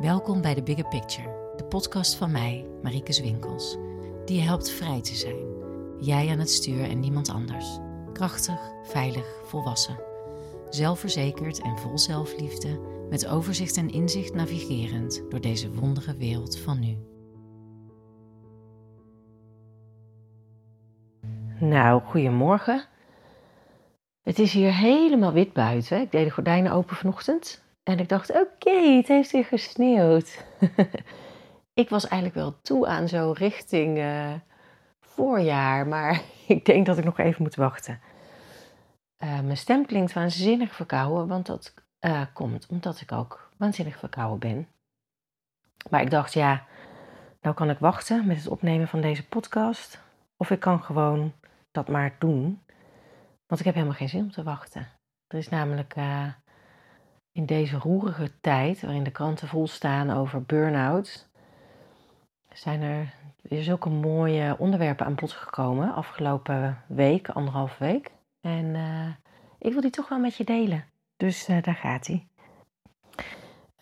Welkom bij de Bigger Picture, de podcast van mij, Marieke Zwinkels, die je helpt vrij te zijn. Jij aan het stuur en niemand anders. Krachtig, veilig, volwassen. Zelfverzekerd en vol zelfliefde, met overzicht en inzicht navigerend door deze wondere wereld van nu. Nou, goedemorgen. Het is hier helemaal wit buiten. Ik deed de gordijnen open vanochtend. En ik dacht, oké, het heeft weer gesneeuwd. ik was eigenlijk wel toe aan zo richting uh, voorjaar, maar ik denk dat ik nog even moet wachten. Uh, mijn stem klinkt waanzinnig verkouden, want dat uh, komt omdat ik ook waanzinnig verkouden ben. Maar ik dacht, ja, nou kan ik wachten met het opnemen van deze podcast. Of ik kan gewoon dat maar doen. Want ik heb helemaal geen zin om te wachten. Er is namelijk in deze roerige tijd, waarin de kranten vol staan over burn-out, zijn er weer zulke mooie onderwerpen aan bod gekomen afgelopen week, anderhalf week. En uh, ik wil die toch wel met je delen. Dus uh, daar gaat hij.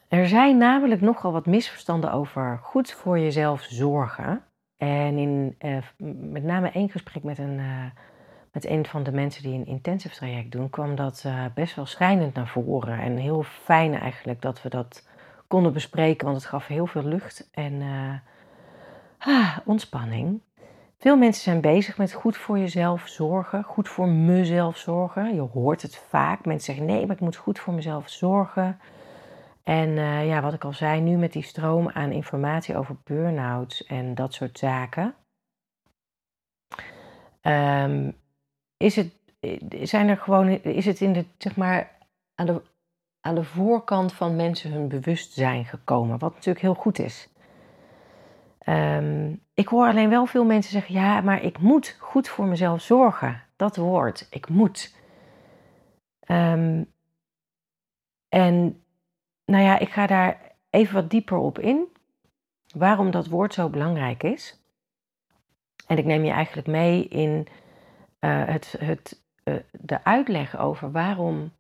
Er zijn namelijk nogal wat misverstanden over goed voor jezelf zorgen. En in uh, met name één gesprek met een met een van de mensen die een intensive traject doen, kwam dat uh, best wel schrijnend naar voren. En heel fijn eigenlijk dat we dat konden bespreken, want het gaf heel veel lucht en uh, ah, ontspanning. Veel mensen zijn bezig met goed voor jezelf zorgen, goed voor mezelf zorgen. Je hoort het vaak. Mensen zeggen nee, maar ik moet goed voor mezelf zorgen. En uh, ja, wat ik al zei, nu met die stroom aan informatie over burn-outs en dat soort zaken. Um, is het, zijn er gewoon, is het in de, zeg maar, aan de, aan de voorkant van mensen hun bewustzijn gekomen, wat natuurlijk heel goed is. Um, ik hoor alleen wel veel mensen zeggen: ja, maar ik moet goed voor mezelf zorgen. Dat woord, ik moet. Um, en nou ja, ik ga daar even wat dieper op in. Waarom dat woord zo belangrijk is. En ik neem je eigenlijk mee in uh, het, het, uh, de uitleg over waarom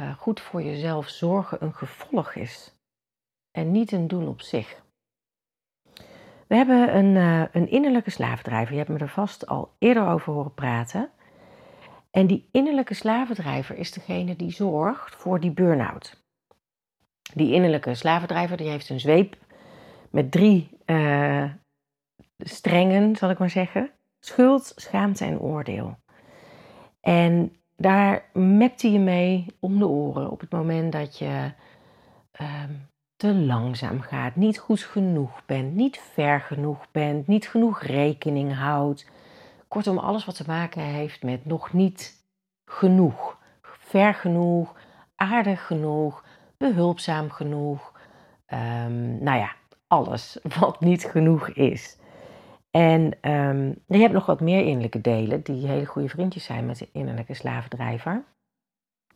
uh, goed voor jezelf zorgen een gevolg is en niet een doel op zich. We hebben een, een innerlijke slavendrijver. Je hebt me er vast al eerder over horen praten. En die innerlijke slavendrijver is degene die zorgt voor die burn-out. Die innerlijke slavendrijver die heeft een zweep met drie strengen, zal ik maar zeggen. Schuld, schaamte en oordeel. En daar mept hij je mee om de oren op het moment dat je uh, te langzaam gaat, niet goed genoeg bent, niet ver genoeg bent, niet genoeg rekening houdt. Kortom, alles wat te maken heeft met nog niet genoeg, ver genoeg, aardig genoeg, behulpzaam genoeg. Um, nou ja, alles wat niet genoeg is. En um, je hebt nog wat meer innerlijke delen die hele goede vriendjes zijn met de innerlijke slavendrijver.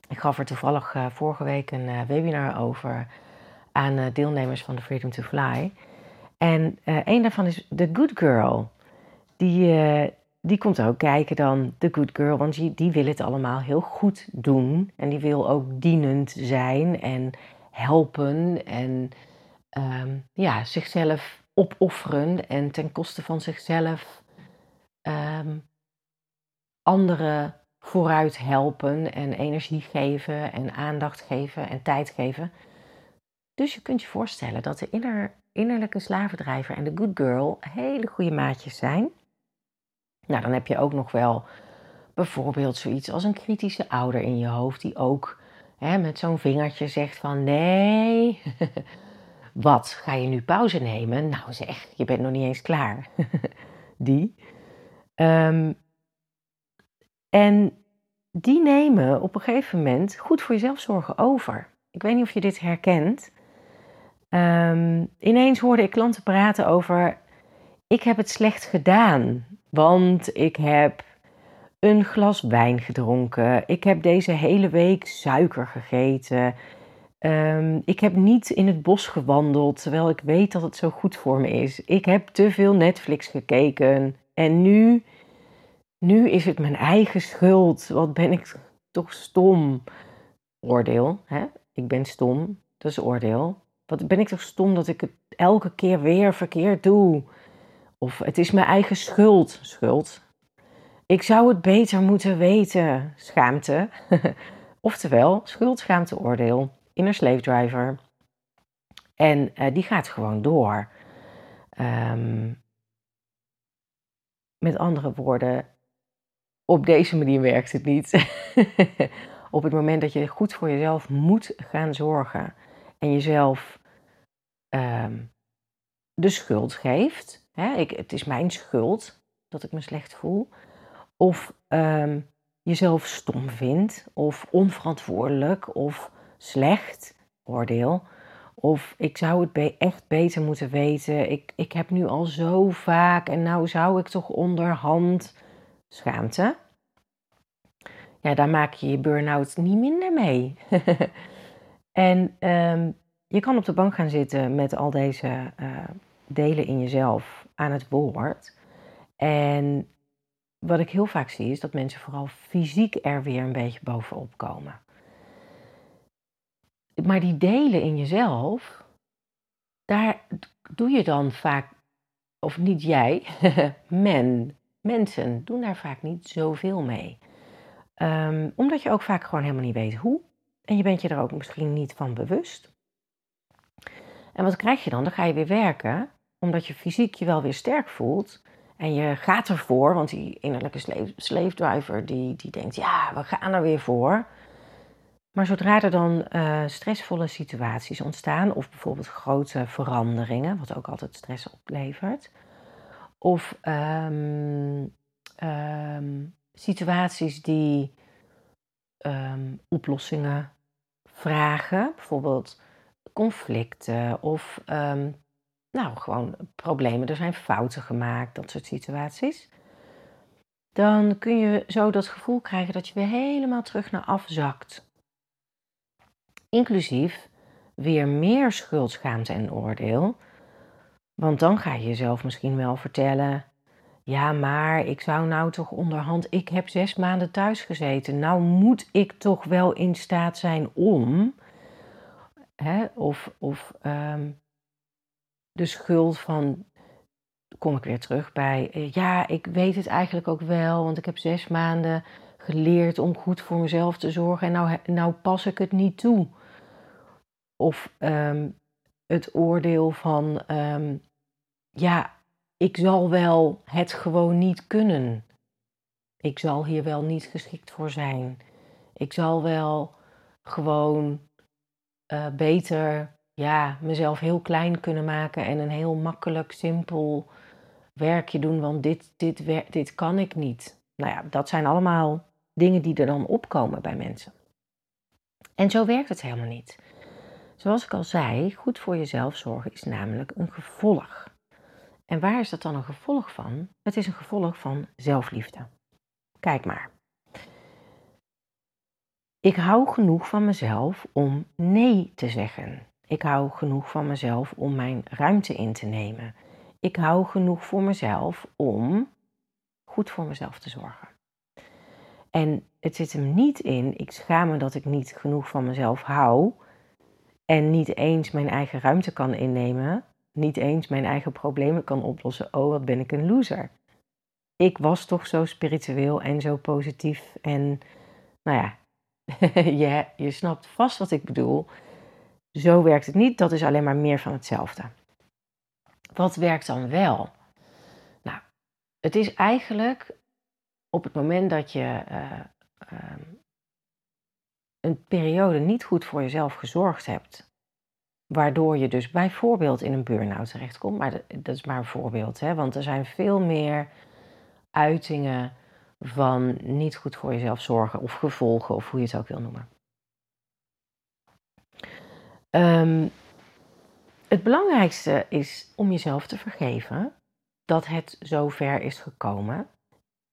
Ik gaf er toevallig uh, vorige week een uh, webinar over aan uh, deelnemers van de Freedom to Fly. En een daarvan is The Good Girl. Die, die komt ook kijken dan, The Good Girl, want die, die wil het allemaal heel goed doen. En die wil ook dienend zijn en helpen en um, ja, zichzelf opofferen en ten koste van zichzelf um, anderen vooruit helpen en energie geven en aandacht geven en tijd geven. Dus je kunt je voorstellen dat de inner, innerlijke slavendrijver en de good girl hele goede maatjes zijn. Nou, dan heb je ook nog wel bijvoorbeeld zoiets als een kritische ouder in je hoofd die ook hè, met zo'n vingertje zegt van nee, Wat, ga je nu pauze nemen? Nou zeg, je bent nog niet eens klaar. die. Um, en die nemen op een gegeven moment goed voor jezelf zorgen over. Ik weet niet of je dit herkent. Um, ineens hoorde ik klanten praten over: ik heb het slecht gedaan, want ik heb een glas wijn gedronken. Ik heb deze hele week suiker gegeten. Um, ik heb niet in het bos gewandeld, terwijl ik weet dat het zo goed voor me is. Ik heb te veel Netflix gekeken. En nu, nu is het mijn eigen schuld. Wat ben ik toch stom. Oordeel, hè? Ik ben stom, dat is oordeel. wat ben ik toch stom dat ik het elke keer weer verkeerd doe. Of het is mijn eigen schuld. Schuld. Ik zou het beter moeten weten. Schaamte. Oftewel, schuld, schaamte, oordeel. Inner slave driver. En uh, die gaat gewoon door. Um, met andere woorden, op deze manier werkt het niet. op het moment dat je goed voor jezelf moet gaan zorgen en jezelf um, de schuld geeft. Hè, ik, het is mijn schuld dat ik me slecht voel. Of um, jezelf stom vindt, of onverantwoordelijk, of slecht, oordeel. Of ik zou het echt beter moeten weten. Ik, ik heb nu al zo vaak en nou zou ik toch onderhand schaamte. Ja, daar maak je je burn-out niet minder mee. en um, je kan op de bank gaan zitten met al deze uh, delen in jezelf aan het woord. En wat ik heel vaak zie is dat mensen vooral fysiek er weer een beetje bovenop komen. Maar die delen in jezelf, daar doe je dan vaak, of niet jij, men, mensen doen daar vaak niet zoveel mee. Um, omdat je ook vaak gewoon helemaal niet weet hoe. En je bent je er ook misschien niet van bewust. En wat krijg je dan? Dan ga je weer werken, omdat je fysiek je wel weer sterk voelt. En je gaat ervoor, want die innerlijke driver die, die denkt, ja, we gaan er weer voor. Maar zodra er dan uh, stressvolle situaties ontstaan, of bijvoorbeeld grote veranderingen, wat ook altijd stress oplevert, of um, um, situaties die um, oplossingen vragen, bijvoorbeeld conflicten of nou, gewoon problemen, er zijn fouten gemaakt, dat soort situaties. Dan kun je zo dat gevoel krijgen dat je weer helemaal terug naar afzakt inclusief weer meer schuldschaamte en oordeel. Want dan ga je jezelf misschien wel vertellen: ja, maar ik zou nou toch onderhand, ik heb zes maanden thuis gezeten. Nou moet ik toch wel in staat zijn om. Hè, of of um, de schuld van, kom ik weer terug bij, eh, ja, ik weet het eigenlijk ook wel, want ik heb zes maanden geleerd om goed voor mezelf te zorgen en nou, nou pas ik het niet toe. Of um, het oordeel van, um, ja, ik zal wel het gewoon niet kunnen. Ik zal hier wel niet geschikt voor zijn. Ik zal wel gewoon uh, beter ja, mezelf heel klein kunnen maken en een heel makkelijk, simpel werkje doen, want dit, dit, dit kan ik niet. Nou ja, dat zijn allemaal dingen die er dan opkomen bij mensen. En zo werkt het helemaal niet. Zoals ik al zei, goed voor jezelf zorgen is namelijk een gevolg. En waar is dat dan een gevolg van? Het is een gevolg van zelfliefde. Kijk maar. Ik hou genoeg van mezelf om nee te zeggen. Ik hou genoeg van mezelf om mijn ruimte in te nemen. Ik hou genoeg voor mezelf om goed voor mezelf te zorgen. En het zit hem niet in, ik schaam me dat ik niet genoeg van mezelf hou en niet eens mijn eigen ruimte kan innemen, niet eens mijn eigen problemen kan oplossen, oh wat ben ik een loser. Ik was toch zo spiritueel en zo positief en nou ja, je, je snapt vast wat ik bedoel. Zo werkt het niet, dat is alleen maar meer van hetzelfde. Wat werkt dan wel? Nou, het is eigenlijk op het moment dat je uh, uh, een periode niet goed voor jezelf gezorgd hebt, waardoor je dus bijvoorbeeld in een burn-out terechtkomt, maar dat is maar een voorbeeld, hè, want er zijn veel meer uitingen van niet goed voor jezelf zorgen of gevolgen of hoe je het ook wil noemen. Um, het belangrijkste is om jezelf te vergeven dat het zover is gekomen.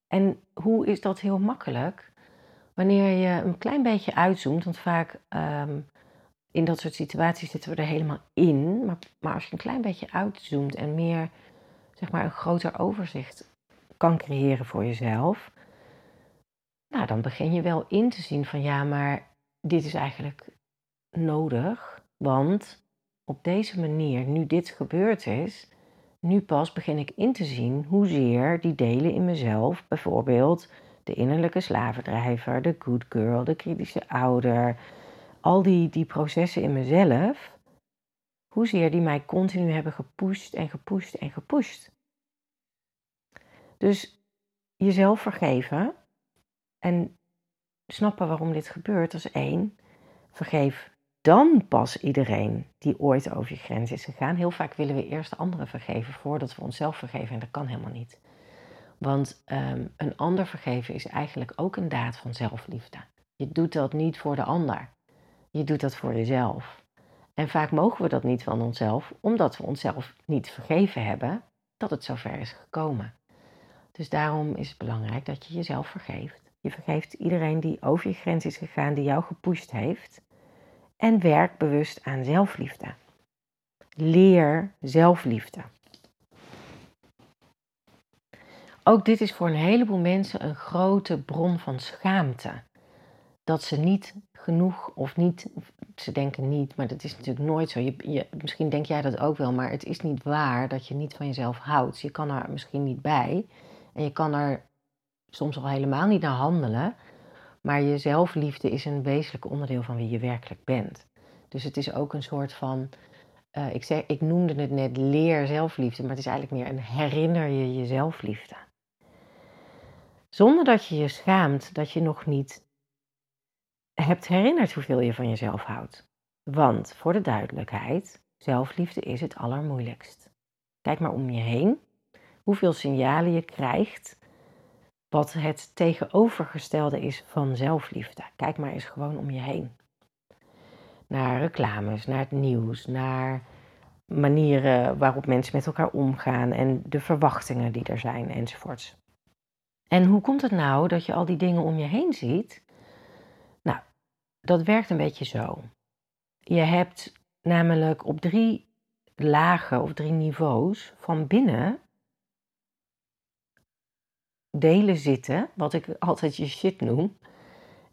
En hoe is dat heel makkelijk? Wanneer je een klein beetje uitzoomt, want vaak um, in dat soort situaties zitten we er helemaal in. Maar, maar als je een klein beetje uitzoomt en meer, zeg maar, een groter overzicht kan creëren voor jezelf, nou, dan begin je wel in te zien van ja, maar dit is eigenlijk nodig, want op deze manier, nu dit gebeurd is, nu pas begin ik in te zien hoezeer die delen in mezelf, bijvoorbeeld de innerlijke slavendrijver, de good girl, de kritische ouder, al die, die processen in mezelf, hoezeer die mij continu hebben gepusht en gepusht en gepusht. Dus jezelf vergeven en snappen waarom dit gebeurt, is één. Vergeef dan pas iedereen die ooit over je grens is gegaan. Heel vaak willen we eerst anderen vergeven voordat we onszelf vergeven en dat kan helemaal niet. Want um, een ander vergeven is eigenlijk ook een daad van zelfliefde. Je doet dat niet voor de ander. Je doet dat voor jezelf. En vaak mogen we dat niet van onszelf, omdat we onszelf niet vergeven hebben dat het zover is gekomen. Dus daarom is het belangrijk dat je jezelf vergeeft. Je vergeeft iedereen die over je grens is gegaan, die jou gepusht heeft. En werk bewust aan zelfliefde. Leer zelfliefde. Ook dit is voor een heleboel mensen een grote bron van schaamte. Dat ze niet genoeg of niet, ze denken niet, maar dat is natuurlijk nooit zo. Je, misschien denk jij dat ook wel, maar het is niet waar dat je niet van jezelf houdt. Je kan er misschien niet bij en je kan er soms al helemaal niet naar handelen. Maar je zelfliefde is een wezenlijk onderdeel van wie je werkelijk bent. Dus het is ook een soort van, uh, ik, zeg, ik noemde het net leer zelfliefde, maar het is eigenlijk meer een herinner je je zelfliefde. Zonder dat je je schaamt dat je nog niet hebt herinnerd hoeveel je van jezelf houdt. Want voor de duidelijkheid, zelfliefde is het allermoeilijkst. Kijk maar om je heen hoeveel signalen je krijgt wat het tegenovergestelde is van zelfliefde. Kijk maar eens gewoon om je heen. Naar reclames, naar het nieuws, naar manieren waarop mensen met elkaar omgaan en de verwachtingen die er zijn enzovoorts. En hoe komt het nou dat je al die dingen om je heen ziet? Nou, dat werkt een beetje zo. Je hebt namelijk op drie lagen of drie niveaus van binnen delen zitten, wat ik altijd je shit noem.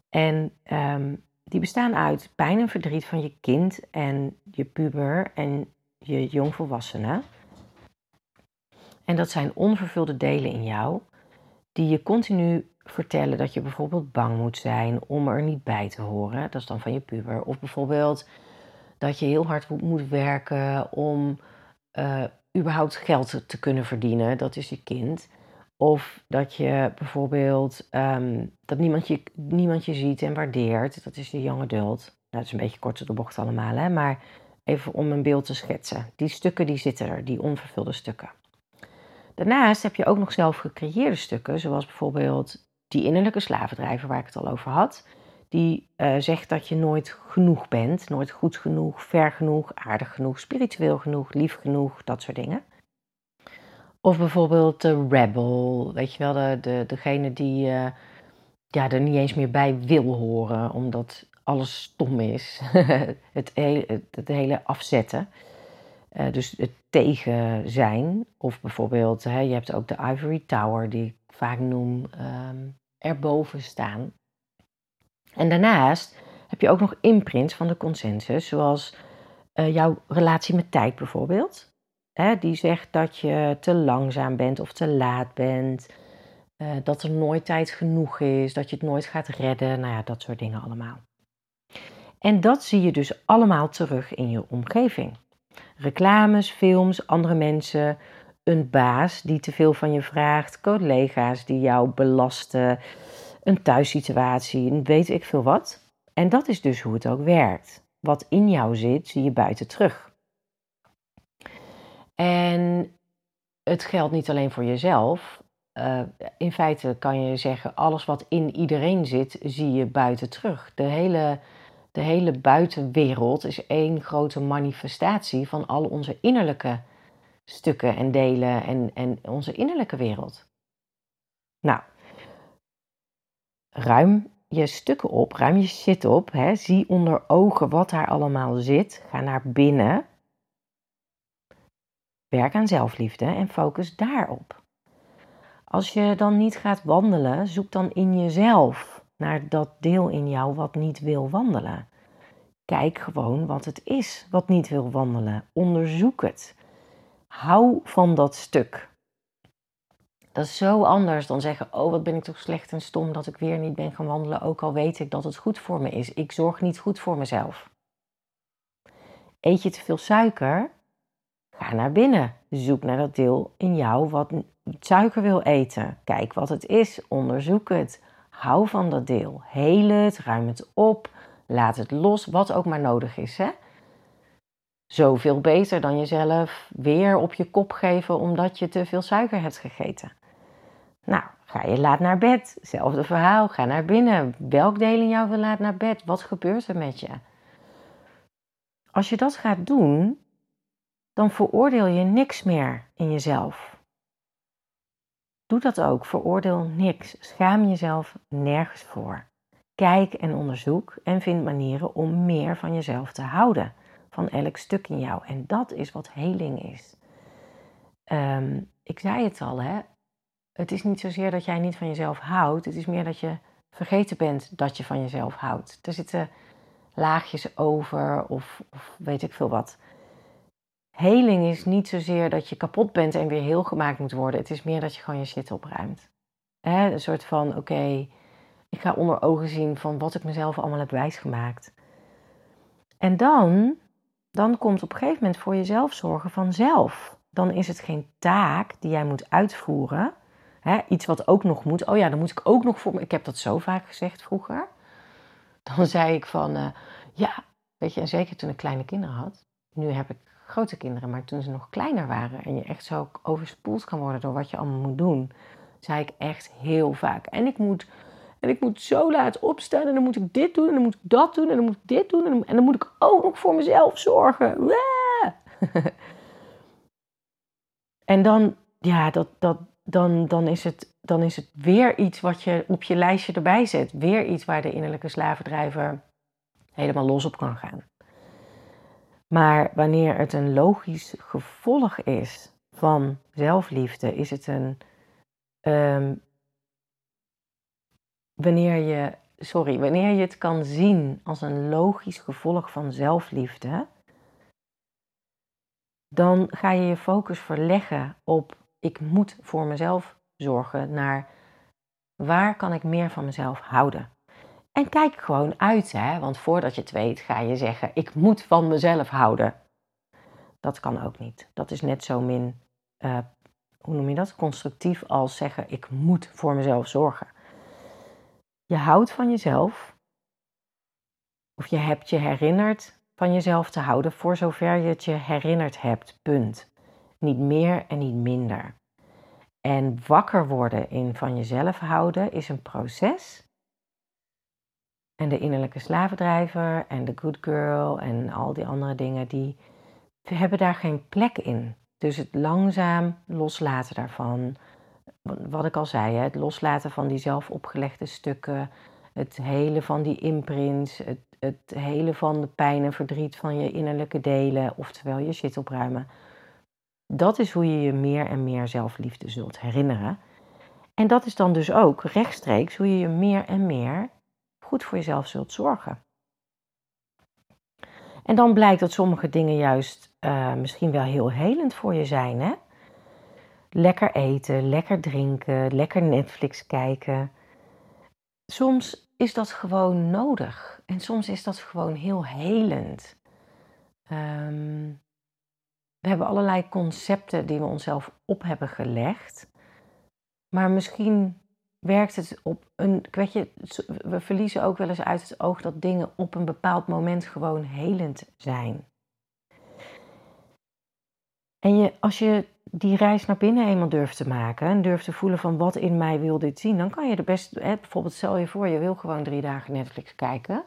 En um, die bestaan uit pijn en verdriet van je kind en je puber en je jongvolwassene. En dat zijn onvervulde delen in jou, die je continu vertellen dat je bijvoorbeeld bang moet zijn om er niet bij te horen. Dat is dan van je puber. Of bijvoorbeeld dat je heel hard moet werken om uh, überhaupt geld te kunnen verdienen. Dat is je kind. Of dat je bijvoorbeeld um, dat niemand je, niemand je ziet en waardeert. Dat is je young adult. Nou, dat is een beetje kort de bocht allemaal, hè? maar even om een beeld te schetsen. Die stukken die zitten er, die onvervulde stukken. Daarnaast heb je ook nog zelf gecreëerde stukken, zoals bijvoorbeeld die innerlijke slavendrijver waar ik het al over had. Die uh, zegt dat je nooit genoeg bent, nooit goed genoeg, ver genoeg, aardig genoeg, spiritueel genoeg, lief genoeg, dat soort dingen. Of bijvoorbeeld de rebel, weet je wel, de, de, degene die uh, ja, er niet eens meer bij wil horen, omdat alles stom is. het, hele, het, hele afzetten. Uh, dus het tegen zijn. Of bijvoorbeeld, hè, je hebt ook de Ivory Tower, die ik vaak noem, um, erboven staan. En daarnaast heb je ook nog imprints van de consensus, zoals uh, jouw relatie met tijd bijvoorbeeld die zegt dat je te langzaam bent of te laat bent. Uh, dat er nooit tijd genoeg is, dat je het nooit gaat redden. Nou ja, dat soort dingen allemaal. En dat zie je dus allemaal terug in je omgeving. Reclames, films, andere mensen, een baas die te veel van je vraagt, collega's die jou belasten, een thuissituatie, weet ik veel wat. En dat is dus hoe het ook werkt. Wat in jou zit, zie je buiten terug. En het geldt niet alleen voor jezelf. Uh, in feite kan je zeggen, alles wat in iedereen zit, zie je buiten terug. De hele, de hele buitenwereld is één grote manifestatie van al onze innerlijke stukken en delen en, en onze innerlijke wereld. Nou, ruim je stukken op, ruim je shit op, hè, zie onder ogen wat daar allemaal zit, ga naar binnen Werk aan zelfliefde en focus daarop. Als je dan niet gaat wandelen, zoek dan in jezelf naar dat deel in jou wat niet wil wandelen. Kijk gewoon wat het is wat niet wil wandelen. Onderzoek het. Hou van dat stuk. Dat is zo anders dan zeggen: Oh, wat ben ik toch slecht en stom dat ik weer niet ben gaan wandelen, ook al weet ik dat het goed voor me is. Ik zorg niet goed voor mezelf. Eet je te veel suiker? Ga naar binnen. Zoek naar dat deel in jou wat suiker wil eten. Kijk wat het is. Onderzoek het. Hou van dat deel. Heel het. Ruim het op. Laat het los. Wat ook maar nodig is. Hè? Zoveel beter dan jezelf weer op je kop geven omdat je te veel suiker hebt gegeten. Nou, ga je laat naar bed. Zelfde verhaal. Ga naar binnen. Welk deel in jou wil laat naar bed? Wat gebeurt er met je? Als je dat gaat doen, dan veroordeel je niks meer in jezelf. Doe dat ook. Veroordeel niks. Schaam jezelf nergens voor. Kijk en onderzoek en vind manieren om meer van jezelf te houden. Van elk stuk in jou. En dat is wat heling is. Ehm, ik zei het al, hè. Het is niet zozeer dat jij niet van jezelf houdt. Het is meer dat je vergeten bent dat je van jezelf houdt. Er zitten laagjes over of, of weet ik veel wat. Heling is niet zozeer dat je kapot bent en weer heel gemaakt moet worden. Het is meer dat je gewoon je shit opruimt. een soort van, oké, ik ga onder ogen zien van wat ik mezelf allemaal heb wijsgemaakt. En dan, dan komt op een gegeven moment voor jezelf zorgen vanzelf. Dan is het geen taak die jij moet uitvoeren. iets wat ook nog moet. Oh ja, dan moet ik ook nog voor. Ik heb dat zo vaak gezegd vroeger. Dan zei ik van, uh, ja, weet je, en zeker toen ik kleine kinderen had. Nu heb ik grote kinderen, maar toen ze nog kleiner waren en je echt zo overspoeld kan worden door wat je allemaal moet doen, zei ik echt heel vaak. En ik moet, en ik moet zo laat opstaan en dan moet ik dit doen en dan moet ik dat doen en dan moet ik dit doen en dan, en dan moet ik ook nog voor mezelf zorgen. en dan, ja, dat, dat, dan, dan, is het, dan is het weer iets wat je op je lijstje erbij zet. Weer iets waar de innerlijke slavendrijver helemaal los op kan gaan. Maar wanneer het een logisch gevolg is van zelfliefde, is het een. Um, wanneer je. Sorry, wanneer je het kan zien als een logisch gevolg van zelfliefde, dan ga je je focus verleggen op ik moet voor mezelf zorgen naar waar kan ik meer van mezelf houden. En kijk gewoon uit, hè? want voordat je het weet ga je zeggen: Ik moet van mezelf houden. Dat kan ook niet. Dat is net zo min, uh, hoe noem je dat? Constructief als zeggen: Ik moet voor mezelf zorgen. Je houdt van jezelf, of je hebt je herinnerd van jezelf te houden voor zover je het je herinnerd hebt. Punt. Niet meer en niet minder. En wakker worden in van jezelf houden is een proces en de innerlijke slavendrijver en de good girl en al die andere dingen, die hebben daar geen plek in. Dus het langzaam loslaten daarvan, wat ik al zei, het loslaten van die zelf opgelegde stukken, het hele van die imprints, het, het hele van de pijn en verdriet van je innerlijke delen, oftewel je shit opruimen. Dat is hoe je je meer en meer zelfliefde zult herinneren. En dat is dan dus ook rechtstreeks hoe je je meer en meer goed voor jezelf zult zorgen. En dan blijkt dat sommige dingen juist uh, misschien wel heel helend voor je zijn. Hè? Lekker eten, lekker drinken, lekker Netflix kijken. Soms is dat gewoon nodig en soms is dat gewoon heel helend. Um, we hebben allerlei concepten die we onszelf op hebben gelegd. Maar misschien werkt het op een. Weet we verliezen ook wel eens uit het oog dat dingen op een bepaald moment gewoon helend zijn. En je, als je die reis naar binnen eenmaal durft te maken en durft te voelen van wat in mij wil dit zien, dan kan je er best. Hè, bijvoorbeeld, stel je voor, je wil gewoon drie dagen Netflix kijken.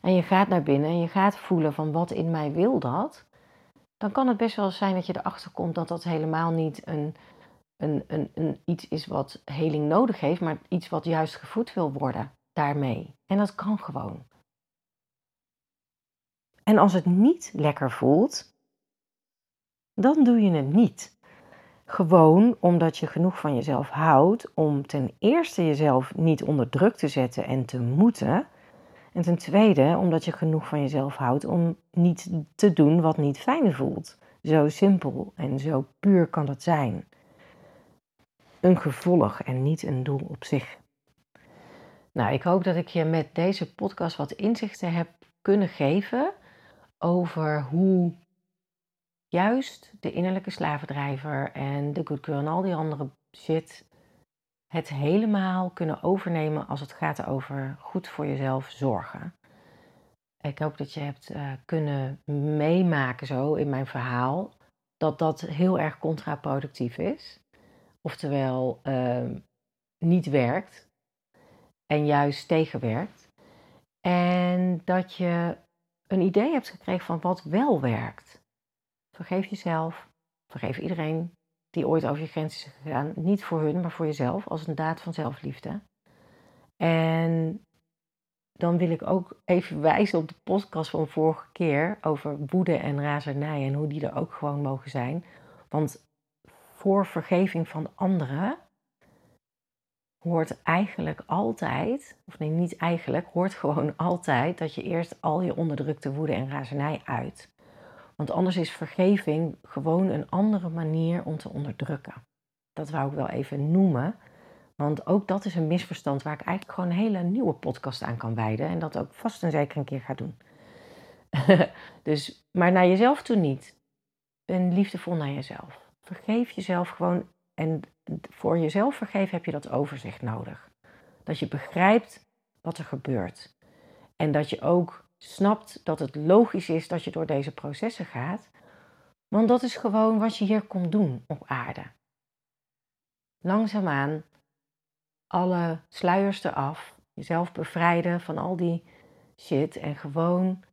En je gaat naar binnen en je gaat voelen van wat in mij wil dat. Dan kan het best wel zijn dat je erachter komt dat dat helemaal niet een een, een, iets is wat heling nodig heeft, maar iets wat juist gevoed wil worden daarmee. En dat kan gewoon. En als het niet lekker voelt, dan doe je het niet. Gewoon omdat je genoeg van jezelf houdt om ten eerste jezelf niet onder druk te zetten en te moeten. En ten tweede, omdat je genoeg van jezelf houdt om niet te doen wat niet fijn voelt. Zo simpel en zo puur kan dat zijn. Een gevolg en niet een doel op zich. Nou, ik hoop dat ik je met deze podcast wat inzichten heb kunnen geven over hoe juist de innerlijke slavendrijver en de good girl en al die andere shit het helemaal kunnen overnemen als het gaat over goed voor jezelf zorgen. Ik hoop dat je hebt uh, kunnen meemaken zo in mijn verhaal dat dat heel erg contraproductief is. Oftewel uh, niet werkt en juist tegenwerkt. En dat je een idee hebt gekregen van wat wel werkt. Vergeef jezelf, vergeef iedereen die ooit over je grens is gegaan. Niet voor hun, maar voor jezelf, als een daad van zelfliefde. En dan wil ik ook even wijzen op de podcast van vorige keer over woede en razernij en hoe die er ook gewoon mogen zijn. Want voor vergeving van anderen hoort eigenlijk altijd, of nee, niet eigenlijk, hoort gewoon altijd dat je eerst al je onderdrukte woede en razernij uit. Want anders is vergeving gewoon een andere manier om te onderdrukken. Dat wou ik wel even noemen. Want ook dat is een misverstand waar ik eigenlijk gewoon een hele nieuwe podcast aan kan wijden. En dat ook vast en zeker een keer ga doen. dus, maar naar jezelf toe niet. Ben liefdevol naar jezelf. Vergeef jezelf gewoon. En voor jezelf vergeven heb je dat overzicht nodig. Dat je begrijpt wat er gebeurt. En dat je ook snapt dat het logisch is dat je door deze processen gaat. Want dat is gewoon wat je hier komt doen op aarde. Langzaamaan alle sluiers eraf, jezelf bevrijden van al die shit en gewoon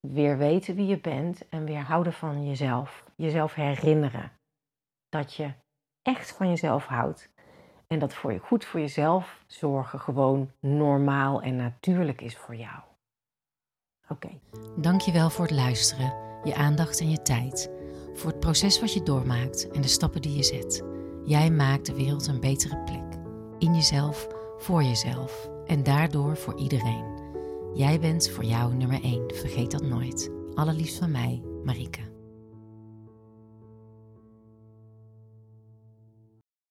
weer weten wie je bent en weer houden van jezelf. Jezelf herinneren dat je echt van jezelf houdt en dat voor je goed voor jezelf zorgen gewoon normaal en natuurlijk is voor jou. Oké. Okay. Dankjewel voor het luisteren, je aandacht en je tijd. Voor het proces wat je doormaakt en de stappen die je zet. Jij maakt de wereld een betere plek. In jezelf, voor jezelf en daardoor voor iedereen. Jij bent voor jou nummer 1, vergeet dat nooit. Allerliefst van mij, Marike.